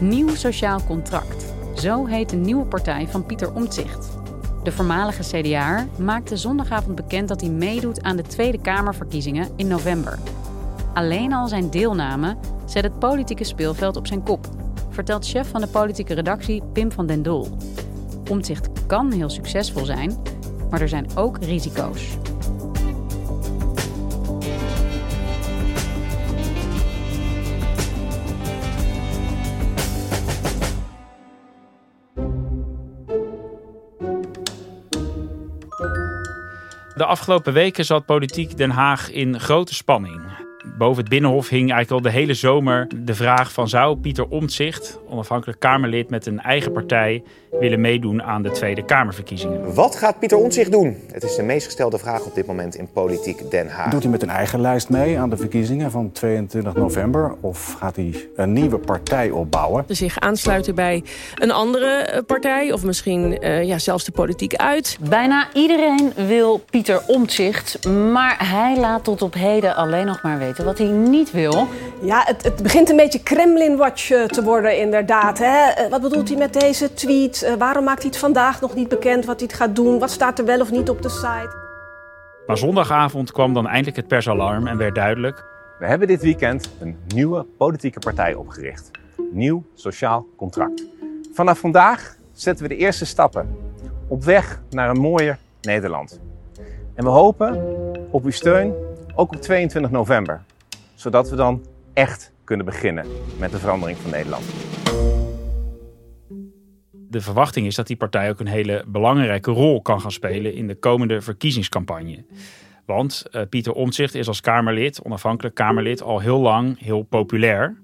Nieuw Sociaal Contract. Zo heet de nieuwe partij van Pieter Omtzigt. De voormalige CDA maakte zondagavond bekend dat hij meedoet aan de Tweede Kamerverkiezingen in november. Alleen al zijn deelname zet het politieke speelveld op zijn kop, vertelt chef van de politieke redactie Pim van den Doel. Omtzigt kan heel succesvol zijn, maar er zijn ook risico's. Afgelopen weken zat politiek Den Haag in grote spanning. Boven het Binnenhof hing eigenlijk al de hele zomer de vraag van zou Pieter Omtzigt, onafhankelijk Kamerlid met een eigen partij, willen meedoen aan de Tweede Kamerverkiezingen. Wat gaat Pieter Omtzigt doen? Het is de meest gestelde vraag op dit moment in politiek Den Haag. Doet hij met een eigen lijst mee aan de verkiezingen van 22 november? Of gaat hij een nieuwe partij opbouwen? Zich aansluiten bij een andere eh, partij of misschien uh, ja, zelfs de politiek uit. Bijna iedereen wil Pieter Omtzigt, maar hij laat tot op heden alleen nog maar weten wat hij niet wil. Ja, het, het begint een beetje Kremlin-watch eh, te worden inderdaad. Hè? Wat bedoelt hij met deze tweet? Uh, waarom maakt hij het vandaag nog niet bekend wat hij gaat doen? Wat staat er wel of niet op de site? Maar zondagavond kwam dan eindelijk het persalarm en werd duidelijk... We hebben dit weekend een nieuwe politieke partij opgericht. Nieuw Sociaal Contract. Vanaf vandaag zetten we de eerste stappen op weg naar een mooier Nederland. En we hopen op uw steun ook op 22 november zodat we dan echt kunnen beginnen met de verandering van Nederland. De verwachting is dat die partij ook een hele belangrijke rol kan gaan spelen in de komende verkiezingscampagne. Want uh, Pieter Omtzigt is als Kamerlid, onafhankelijk Kamerlid, al heel lang heel populair.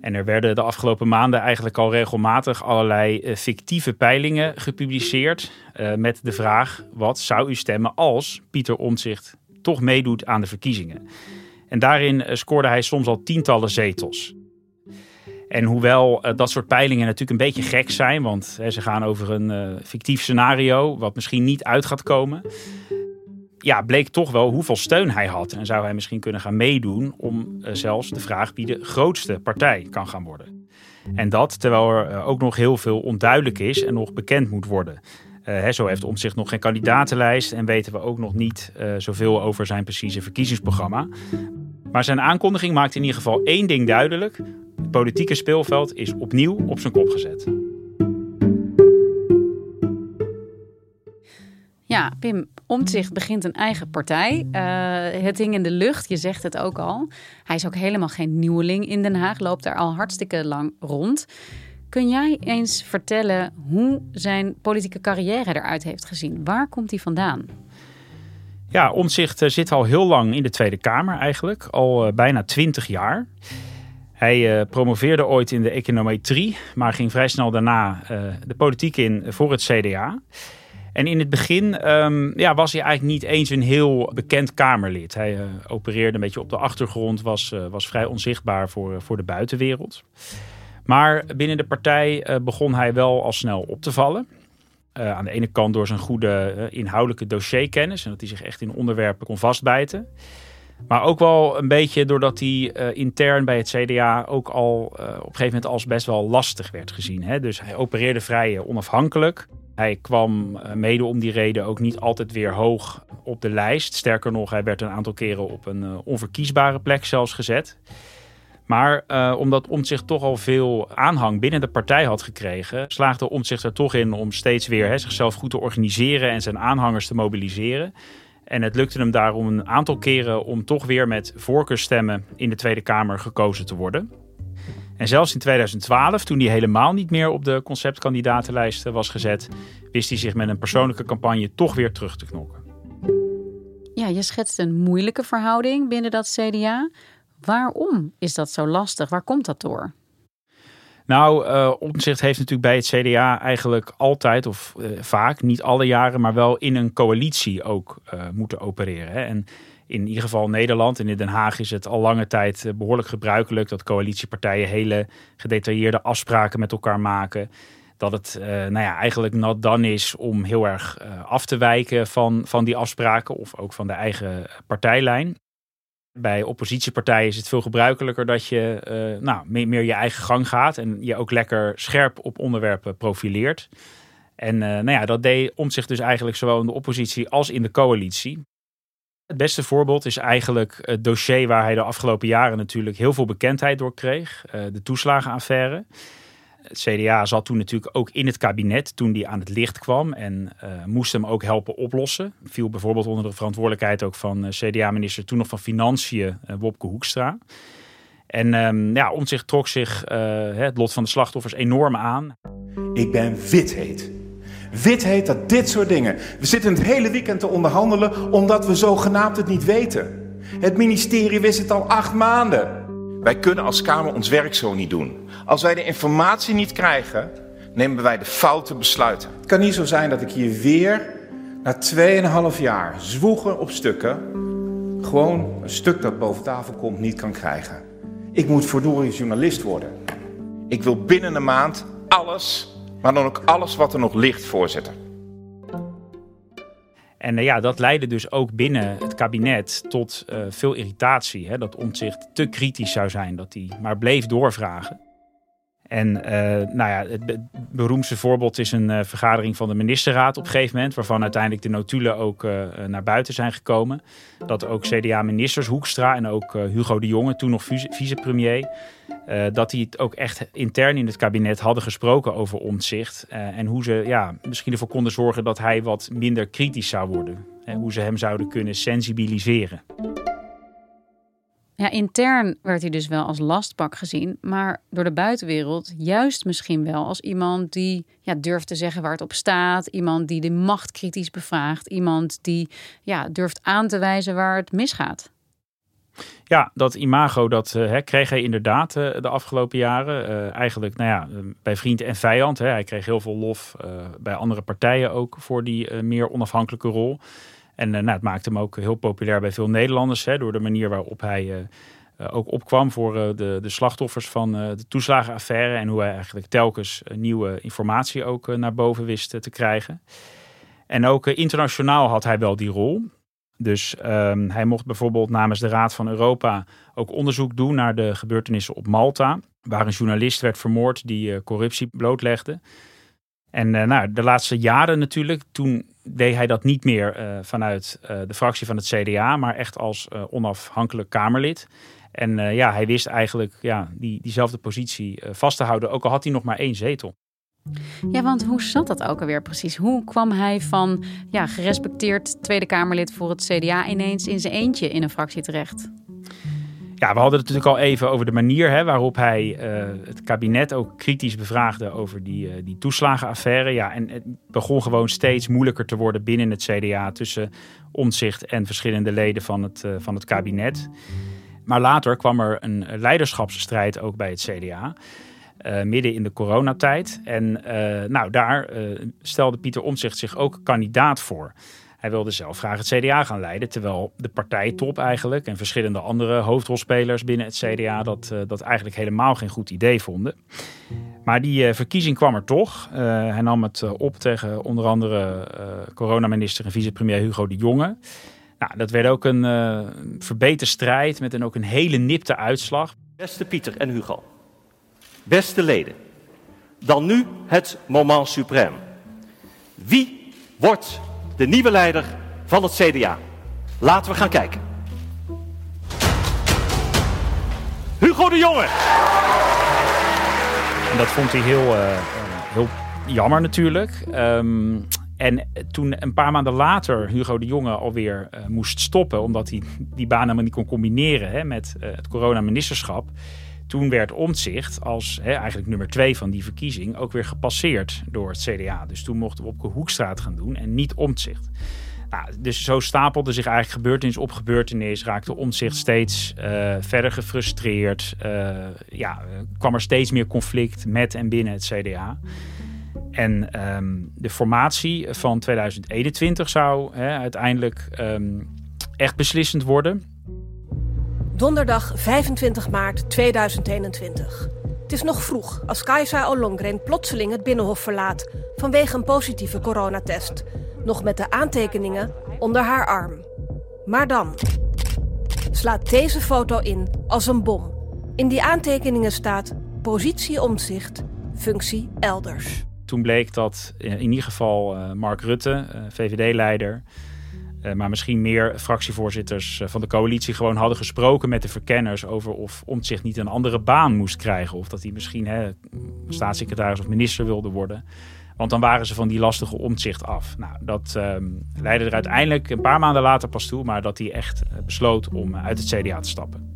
En er werden de afgelopen maanden eigenlijk al regelmatig allerlei uh, fictieve peilingen gepubliceerd. Uh, met de vraag: wat zou u stemmen als Pieter Omtzigt toch meedoet aan de verkiezingen? En daarin eh, scoorde hij soms al tientallen zetels. En hoewel uh, dat soort peilingen natuurlijk een beetje gek zijn, want hè, ze gaan over een uh, fictief scenario wat misschien niet uit gaat komen. Ja, bleek toch wel hoeveel steun hij had. En zou hij misschien kunnen gaan meedoen om uh, zelfs de vraag wie de grootste partij kan gaan worden. En dat terwijl er ook nog heel veel onduidelijk is en nog bekend moet worden. Hè, zo heeft om zich nog geen kandidatenlijst en weten we ook nog niet zoveel over zijn precieze verkiezingsprogramma. Maar zijn aankondiging maakt in ieder geval één ding duidelijk. Het politieke speelveld is opnieuw op zijn kop gezet. Ja, Pim Omtzigt begint een eigen partij. Uh, het hing in de lucht, je zegt het ook al. Hij is ook helemaal geen nieuweling in Den Haag, loopt daar al hartstikke lang rond. Kun jij eens vertellen hoe zijn politieke carrière eruit heeft gezien? Waar komt hij vandaan? Ja, Omtzigt eh, zit al heel lang in de Tweede Kamer eigenlijk, al uh, bijna twintig jaar. Hij uh, promoveerde ooit in de econometrie, maar ging vrij snel daarna de politiek in voor het CDA. En in het begin um, ja, was hij eigenlijk niet eens een heel bekend Kamerlid. Hij opereerde een beetje op de achtergrond, was, was vrij onzichtbaar voor, voor de buitenwereld. Maar binnen de partij begon hij wel al snel op te vallen. Uh, aan de ene kant door zijn goede uh, inhoudelijke dossierkennis en dat hij zich echt in onderwerpen kon vastbijten. Maar ook wel een beetje doordat hij uh, intern bij het CDA ook al op een gegeven moment als best wel lastig werd gezien. Hè? Dus hij opereerde vrij onafhankelijk. Hij kwam eh, mede om die reden ook niet altijd weer hoog op de lijst. Sterker nog, hij werd een aantal keren op een onverkiesbare plek zelfs gezet. Maar uh, omdat Omtzigt toch al veel aanhang binnen de partij had gekregen, slaagde Omtzigt er toch in om steeds weer zichzelf goed te organiseren en zijn aanhangers te mobiliseren. En het lukte hem daarom een aantal keren om toch weer met voorkeurstemmen in de Tweede Kamer gekozen te worden. En zelfs in 2012, toen hij helemaal niet meer op de conceptkandidatenlijst was gezet, wist hij zich met een persoonlijke campagne toch weer terug te knokken. Ja, je schetst een moeilijke verhouding binnen dat CDA. Waarom is dat zo lastig? Waar komt dat door? Nou, uh, heeft natuurlijk bij het CDA eigenlijk altijd, of uh, vaak, niet alle jaren, maar wel in een coalitie ook uh, moeten opereren. Hè. En in ieder geval Nederland en in Den Haag is het al lange tijd behoorlijk gebruikelijk dat coalitiepartijen hele gedetailleerde afspraken met elkaar maken. Dat het nou ja, eigenlijk not dan is om heel erg af te wijken van, van die afspraken of ook van de eigen partijlijn. Bij oppositiepartijen is het veel gebruikelijker dat je uh, nou, meer, je eigen gang gaat en je ook lekker scherp op onderwerpen profileert. En uh, nou ja, dat deed zich dus eigenlijk zowel in de oppositie als in de coalitie. Het beste voorbeeld is eigenlijk het dossier waar hij de afgelopen jaren natuurlijk heel veel bekendheid door kreeg: uh, de toeslagenaffaire. Het CDA zat toen natuurlijk ook in het kabinet toen die aan het licht kwam en uh, moest hem ook helpen oplossen. Viel bijvoorbeeld onder de verantwoordelijkheid ook van uh, CDA-minister toen nog van Financiën, uh, Wopke Hoekstra. En um, ja, zich trok zich het lot van de slachtoffers enorm aan. Ik ben wit Wit heet dat dit soort dingen. We zitten het hele weekend te onderhandelen omdat we zogenaamd het niet weten. Het ministerie wist het al acht maanden. Wij kunnen als Kamer ons werk zo niet doen. Als wij de informatie niet krijgen, nemen wij de foute besluiten. Het kan niet zo zijn dat ik hier weer na 2,5 jaar zwoegen op stukken gewoon een stuk dat boven tafel komt niet kan krijgen. Ik moet verdorie journalist worden. Ik wil binnen een maand alles, maar dan ook alles wat er nog ligt, voorzitter. En uh, ja, dat leidde dus ook binnen het kabinet tot uh, veel irritatie. Hè, dat Omtzigt te kritisch zou zijn, dat hij maar bleef doorvragen. En uh, nou ja, het beroemdste voorbeeld is een uh, vergadering van de ministerraad op een gegeven moment, waarvan uiteindelijk de notulen ook uh, naar buiten zijn gekomen. Dat ook CDA-ministers Hoekstra en ook Hugo de Jonge, toen nog vicepremier, dat die het ook echt intern in het kabinet hadden gesproken over omzicht. en hoe ze ja, misschien ervoor konden zorgen dat hij wat minder kritisch zou worden. En hoe ze hem zouden kunnen sensibiliseren. Ja, intern werd hij dus wel als lastpak gezien, maar door de buitenwereld juist misschien wel als iemand die ja, durft te zeggen waar het op staat, iemand die de macht kritisch bevraagt, iemand die ja, durft aan te wijzen waar het misgaat. Ja, dat imago dat uh, kreeg hij inderdaad uh, de afgelopen jaren. Uh, eigenlijk nou ja, bij vriend en vijand. Hè. Hij kreeg heel veel lof bij andere partijen ook voor die meer onafhankelijke rol. En uh, nou, het maakte hem ook heel populair bij veel Nederlanders. Hè, door de manier waarop hij uh, ook opkwam voor de, de slachtoffers van de toeslagenaffaire. En hoe hij eigenlijk telkens nieuwe informatie ook naar boven wist te krijgen. En ook internationaal had hij wel die rol. Dus um, hij mocht bijvoorbeeld namens de Raad van Europa ook onderzoek doen naar de gebeurtenissen op Malta. Waar een journalist werd vermoord die corruptie blootlegde. En uh, nou, de laatste jaren natuurlijk, toen deed hij dat niet meer uh, vanuit uh, de fractie van het CDA, maar echt als onafhankelijk Kamerlid. En ja, hij wist eigenlijk ja, die, diezelfde positie vast te houden, ook al had hij nog maar één zetel. Ja, want hoe zat dat ook alweer precies? Hoe kwam hij van ja, gerespecteerd Tweede Kamerlid voor het CDA ineens in zijn eentje in een fractie terecht? Ja, we hadden het natuurlijk al even over de manier hè, waarop hij uh, het kabinet ook kritisch bevraagde over die, uh, die toeslagenaffaire. Ja, en het begon gewoon steeds moeilijker te worden binnen het CDA tussen omzicht en verschillende leden van het, uh, van het kabinet. Maar later kwam er een leiderschapsstrijd ook bij het CDA. midden in de coronatijd. En nou, daar stelde Pieter Omtzigt zich ook kandidaat voor. Hij wilde zelf graag het CDA gaan leiden, terwijl de partijtop eigenlijk en verschillende andere hoofdrolspelers binnen het CDA dat, uh, dat eigenlijk helemaal geen goed idee vonden. Maar die uh, verkiezing kwam er toch. Uh, hij nam het op tegen onder andere coronaminister en vicepremier Hugo de Jonge. Nou, dat werd ook een verbeterde strijd met een, ook een hele nipte uitslag. Beste Pieter en Hugo, beste leden, dan nu het moment suprême. Wie wordt de nieuwe leider van het CDA? Laten we gaan kijken. Hugo de Jonge. Dat vond hij heel, uh, heel jammer natuurlijk. Um, en toen een paar maanden later Hugo de Jonge alweer uh, moest stoppen, omdat hij die baan helemaal niet kon combineren hè, met uh, het coronaministerschap. Toen werd Omtzigt als eigenlijk nummer twee van die verkiezing ook weer gepasseerd door het CDA. Dus toen mochten we op de Hoekstraat gaan doen en niet Omtzigt. Nou, dus zo stapelde zich eigenlijk gebeurtenis op gebeurtenis. Raakte Omtzigt steeds uh, verder gefrustreerd. ja, kwam er steeds meer conflict met en binnen het CDA. En um, de formatie van 2021 zou uiteindelijk um, echt beslissend worden. Donderdag 25 maart 2021. Het is nog vroeg als Kajsa Ollongren plotseling het Binnenhof verlaat vanwege een positieve coronatest. Nog met de aantekeningen onder haar arm. Maar dan slaat deze foto in als een bom. In die aantekeningen staat positie omzicht, functie elders. Toen bleek dat in ieder geval uh, Mark Rutte, uh, VVD-leider, maar misschien meer fractievoorzitters van de coalitie gewoon hadden gesproken met de verkenners over of Omtzigt niet een andere baan moest krijgen. Of dat hij misschien hè, staatssecretaris of minister wilde worden. Want dan waren ze van die lastige omzicht af. Nou, dat ehm, leidde er uiteindelijk een paar maanden later pas toe, maar dat hij echt besloot om uit het CDA te stappen.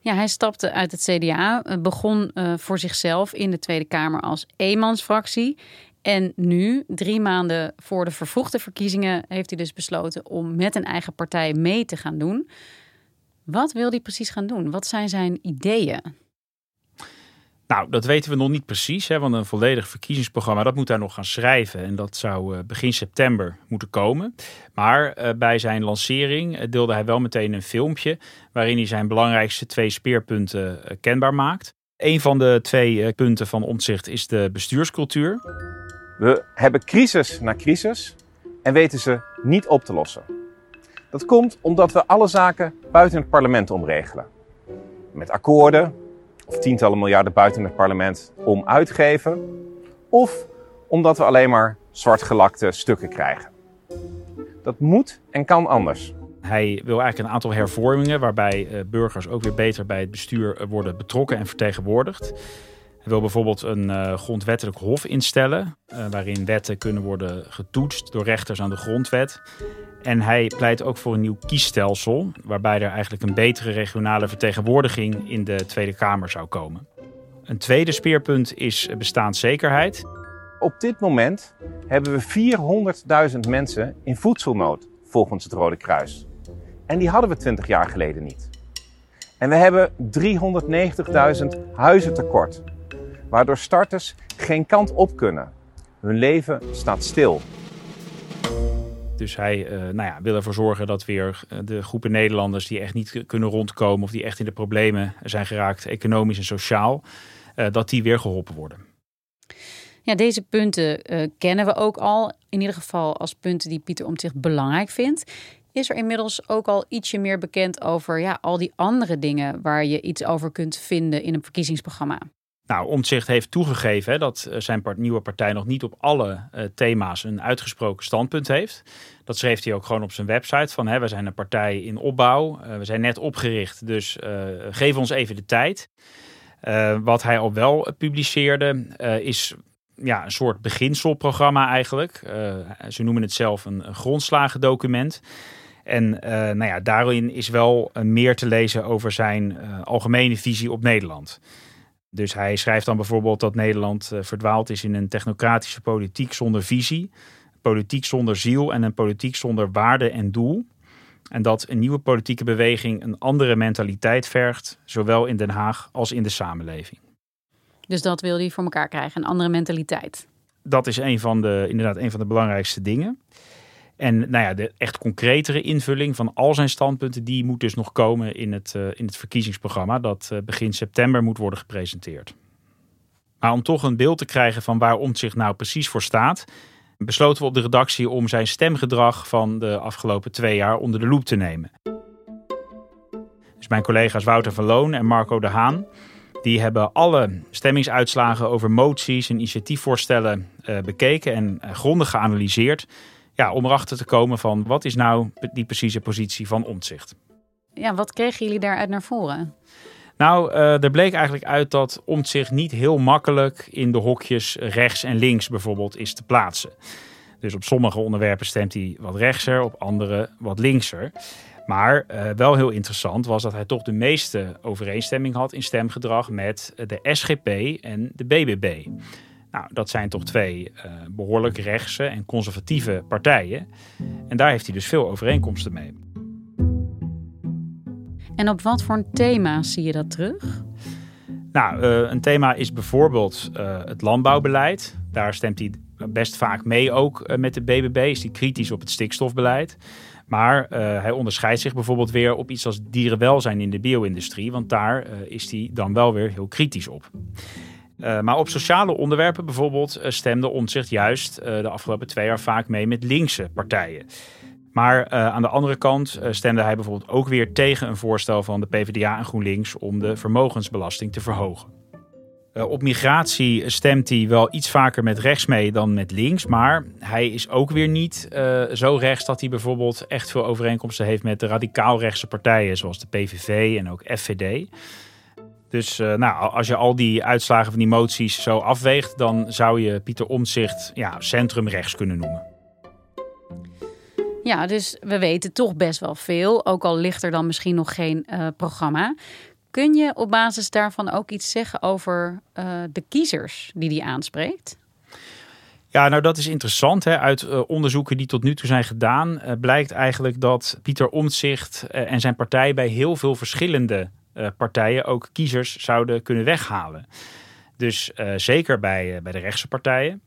Ja, hij stapte uit het CDA, begon voor zichzelf in de Tweede Kamer als eenmansfractie. En nu, drie maanden voor de vervroegde verkiezingen, heeft hij dus besloten om met een eigen partij mee te gaan doen. Wat wil hij precies gaan doen? Wat zijn zijn ideeën? Nou, dat weten we nog niet precies, hè, want een volledig verkiezingsprogramma, dat moet hij nog gaan schrijven. En dat zou uh, begin september moeten komen. Maar uh, bij zijn lancering uh, deelde hij wel meteen een filmpje waarin hij zijn belangrijkste twee speerpunten kenbaar maakt. Een van de twee punten van omzicht is de bestuurscultuur. We hebben crisis na crisis en weten ze niet op te lossen. Dat komt omdat we alle zaken buiten het parlement omregelen. Met akkoorden, of tientallen miljarden buiten het parlement om uitgeven, of omdat we alleen maar zwartgelakte stukken krijgen. Dat moet en kan anders. Hij wil eigenlijk een aantal hervormingen waarbij eh, burgers ook weer beter bij het bestuur eh, worden betrokken en vertegenwoordigd. Hij wil bijvoorbeeld een uh, grondwettelijk hof instellen, uh, waarin wetten kunnen worden getoetst door rechters aan de grondwet. En hij pleit ook voor een nieuw kiesstelsel, waarbij er eigenlijk een betere regionale vertegenwoordiging in de Tweede Kamer zou komen. Een tweede speerpunt is bestaanszekerheid. Op dit moment hebben we 400.000 mensen in voedselnood, volgens het Rode Kruis. En die hadden we 20 jaar geleden niet. En we hebben 390.000 huizen tekort, waardoor starters geen kant op kunnen. Hun leven staat stil. Dus hij uh, nou ja, wil ervoor zorgen dat weer eh, de groepen Nederlanders die echt niet kunnen rondkomen of die echt in de problemen zijn geraakt, economisch en sociaal, uh, dat die weer geholpen worden. Ja, deze punten uh, kennen we ook al. In ieder geval als punten die Pieter Omtzigt belangrijk vindt. Is er inmiddels ook al ietsje meer bekend over ja, al die andere dingen waar je iets over kunt vinden in een verkiezingsprogramma? Nou, Omtzigt heeft toegegeven hè, dat eh, zijn nieuwe partij nog niet op alle uh, thema's een uitgesproken standpunt heeft. Dat schreef hij ook gewoon op zijn website van hè, we zijn een partij in opbouw, uh, we zijn net opgericht, dus geef ons even de tijd. wat hij al wel publiceerde is ja, een soort beginselprogramma eigenlijk. ze noemen het zelf een, een grondslagendocument. En nou ja, daarin is wel meer te lezen over zijn algemene visie op Nederland. Dus hij schrijft dan bijvoorbeeld dat Nederland uh, verdwaald is in een technocratische politiek zonder visie, politiek zonder ziel en een politiek zonder waarde en doel. En dat een nieuwe politieke beweging een andere mentaliteit vergt, zowel in Den Haag als in de samenleving. Dus dat wil hij voor elkaar krijgen, een andere mentaliteit. Dat is een van de, inderdaad een van de belangrijkste dingen. En nou ja, de echt concretere invulling van al zijn standpunten, die moet dus nog komen in het, uh, in het verkiezingsprogramma dat uh, begin september moet worden gepresenteerd. Maar om toch een beeld te krijgen van waar Omtzigt nou precies voor staat, besloten we op de redactie om zijn stemgedrag van de afgelopen twee jaar onder de loep te nemen. Dus mijn collega's Wouter van Loon en Marco de Haan Die hebben alle stemmingsuitslagen over moties en initiatiefvoorstellen uh, bekeken en grondig geanalyseerd. Ja, om erachter te komen van wat is nou die precieze positie van omzicht. Ja, wat kregen jullie daaruit naar voren? Nou, uh, er bleek eigenlijk uit dat Omtzigt niet heel makkelijk in de hokjes rechts en links bijvoorbeeld is te plaatsen. Dus op sommige onderwerpen stemt hij wat rechtser, op andere wat linkser. Maar uh, wel heel interessant was dat hij toch de meeste overeenstemming had in stemgedrag met de SGP en de BBB. Nou, dat zijn toch twee uh, behoorlijk rechtse en conservatieve partijen. En daar heeft hij dus veel overeenkomsten mee. En op wat voor een thema zie je dat terug? Nou, uh, een thema is bijvoorbeeld uh, het landbouwbeleid. Daar stemt hij best vaak mee ook met de BBB. Is hij kritisch op het stikstofbeleid. Maar hij onderscheidt zich bijvoorbeeld weer op iets als dierenwelzijn in de bio-industrie. Want daar is hij dan wel weer heel kritisch op. maar op sociale onderwerpen bijvoorbeeld stemde Omtzigt juist de afgelopen twee jaar vaak mee met linkse partijen. Maar aan de andere kant stemde hij bijvoorbeeld ook weer tegen een voorstel van de PvdA en GroenLinks om de vermogensbelasting te verhogen. Op migratie stemt hij wel iets vaker met rechts mee dan met links. Maar hij is ook weer niet zo rechts dat hij bijvoorbeeld echt veel overeenkomsten heeft met de radicaal rechtse partijen, zoals de PVV en ook FVD. Dus nou, als je al die uitslagen van die moties zo afweegt, dan zou je Pieter Omtzigt ja, centrumrechts kunnen noemen. Ja, dus we weten toch best wel veel, ook al ligt er dan misschien nog geen uh, programma. Kun je op basis daarvan ook iets zeggen over uh, de kiezers die die aanspreekt? Ja, nou dat is interessant. Hè. Uit uh, onderzoeken die tot nu toe zijn gedaan, blijkt eigenlijk dat Pieter Omtzigt en zijn partij bij heel veel verschillende partijen ook kiezers zouden kunnen weghalen. Dus zeker bij, bij de rechtse partijen.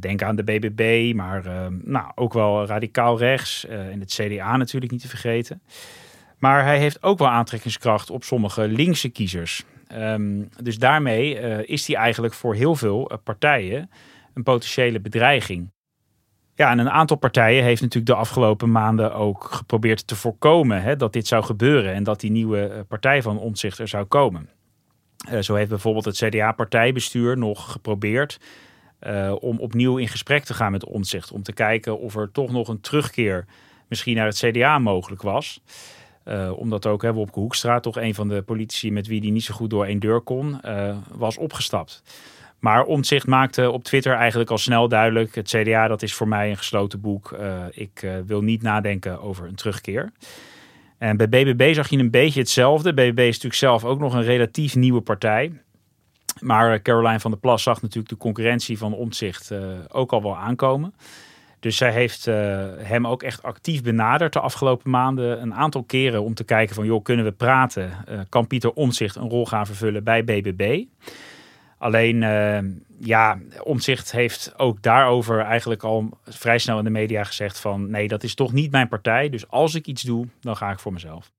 Denk aan de BBB, maar nou, ook wel radicaal rechts. En het CDA natuurlijk niet te vergeten. Maar hij heeft ook wel aantrekkingskracht op sommige linkse kiezers. Um, dus daarmee is hij eigenlijk voor heel veel partijen een potentiële bedreiging. Ja, en een aantal partijen heeft natuurlijk de afgelopen maanden ook geprobeerd te voorkomen hè, dat dit zou gebeuren en dat die nieuwe partij van Omtzigt er zou komen. Uh, zo heeft bijvoorbeeld het CDA-partijbestuur nog geprobeerd uh, om opnieuw in gesprek te gaan met Omtzigt. Om te kijken of er toch nog een terugkeer misschien naar het CDA mogelijk was. Omdat ook hè, Wopke Hoekstra, toch een van de politici met wie die niet zo goed door één deur kon, was opgestapt. Maar Omtzigt maakte op Twitter eigenlijk al snel duidelijk: het CDA dat is voor mij een gesloten boek. ik wil niet nadenken over een terugkeer. En bij BBB zag je een beetje hetzelfde. BBB is natuurlijk zelf ook nog een relatief nieuwe partij. Maar Caroline van der Plas zag natuurlijk de concurrentie van Omtzigt ook al wel aankomen. Dus zij heeft hem ook echt actief benaderd de afgelopen maanden. Een aantal keren om te kijken van, joh, kunnen we praten? Kan Pieter Omtzigt een rol gaan vervullen bij BBB? Alleen, ja, Omtzigt heeft ook daarover eigenlijk al vrij snel in de media gezegd van... nee, dat is toch niet mijn partij. Dus als ik iets doe, dan ga ik voor mezelf.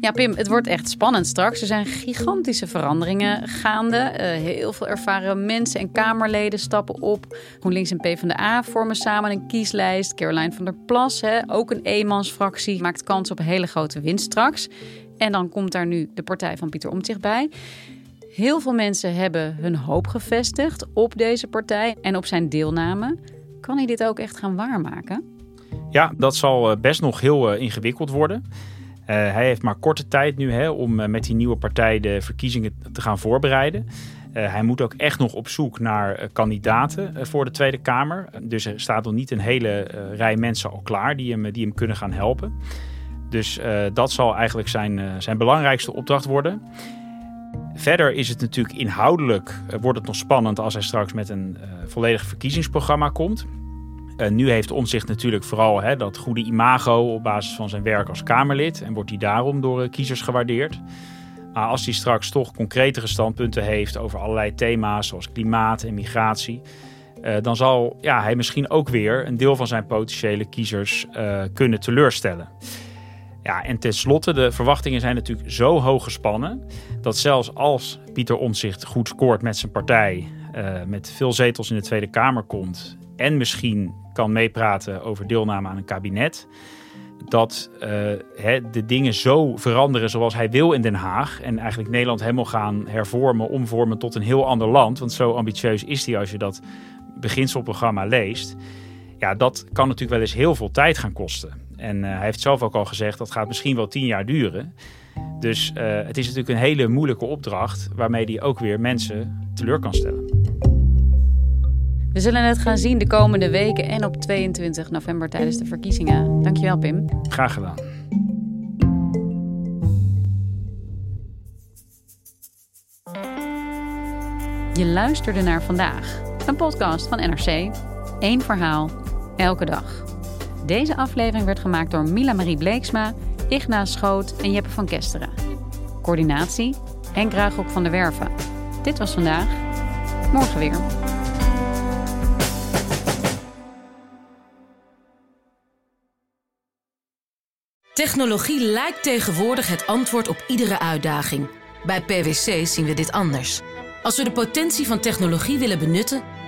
Ja, Pim, het wordt echt spannend straks. Er zijn gigantische veranderingen gaande. Uh, heel veel ervaren mensen en Kamerleden stappen op. GroenLinks en PvdA vormen samen een kieslijst. Caroline van der Plas, hè, ook een eenmansfractie, maakt kans op een hele grote winst straks. En dan komt daar nu de partij van Pieter Omtzigt bij. Heel veel mensen hebben hun hoop gevestigd op deze partij en op zijn deelname. Kan hij dit ook echt gaan waarmaken? Ja, dat zal eh, best nog heel uh, ingewikkeld worden. Uh, hij heeft maar korte tijd nu hè, om met die nieuwe partij de verkiezingen te gaan voorbereiden. Hij moet ook echt nog op zoek naar kandidaten voor de Tweede Kamer. Dus er staat nog niet een hele rij mensen al klaar die hem, die hem kunnen gaan helpen. Dus dat zal eigenlijk zijn, zijn belangrijkste opdracht worden. Verder is het natuurlijk inhoudelijk wordt het nog spannend als hij straks met een volledig verkiezingsprogramma komt. Uh, nu heeft Omtzigt natuurlijk vooral hè, dat goede imago op basis van zijn werk als Kamerlid. En wordt hij daarom door kiezers gewaardeerd. Maar als hij straks toch concretere standpunten heeft over allerlei thema's zoals klimaat en migratie. Dan zal ja, hij misschien ook weer een deel van zijn potentiële kiezers kunnen teleurstellen. Ja, en tenslotte, de verwachtingen zijn natuurlijk zo hoog gespannen. dat zelfs als Pieter Omtzigt goed scoort met zijn partij. met veel zetels in de Tweede Kamer komt. en misschien kan meepraten over deelname aan een kabinet, dat uh, de dingen zo veranderen zoals hij wil in Den Haag. En eigenlijk Nederland helemaal gaan hervormen, omvormen tot een heel ander land. Want zo ambitieus is hij als je dat beginselprogramma leest. Ja, dat kan natuurlijk wel eens heel veel tijd gaan kosten. En uh, hij heeft zelf ook al gezegd dat gaat misschien wel tien jaar duren. Dus uh, het is natuurlijk een hele moeilijke opdracht waarmee hij ook weer mensen teleur kan stellen. We zullen het gaan zien de komende weken en op 22 november tijdens de verkiezingen. Dankjewel, Pim. Graag gedaan. Je luisterde naar vandaag, een podcast van NRC. Eén verhaal, elke dag. Deze aflevering werd gemaakt door Mila Marie Bleeksma, Igna Schoot en Jeppe van Kesteren. Coördinatie en Graaghoek van der Werven. Dit was vandaag. Morgen weer. Technologie lijkt tegenwoordig het antwoord op iedere uitdaging. Bij PwC zien we dit anders. Als we de potentie van technologie willen benutten,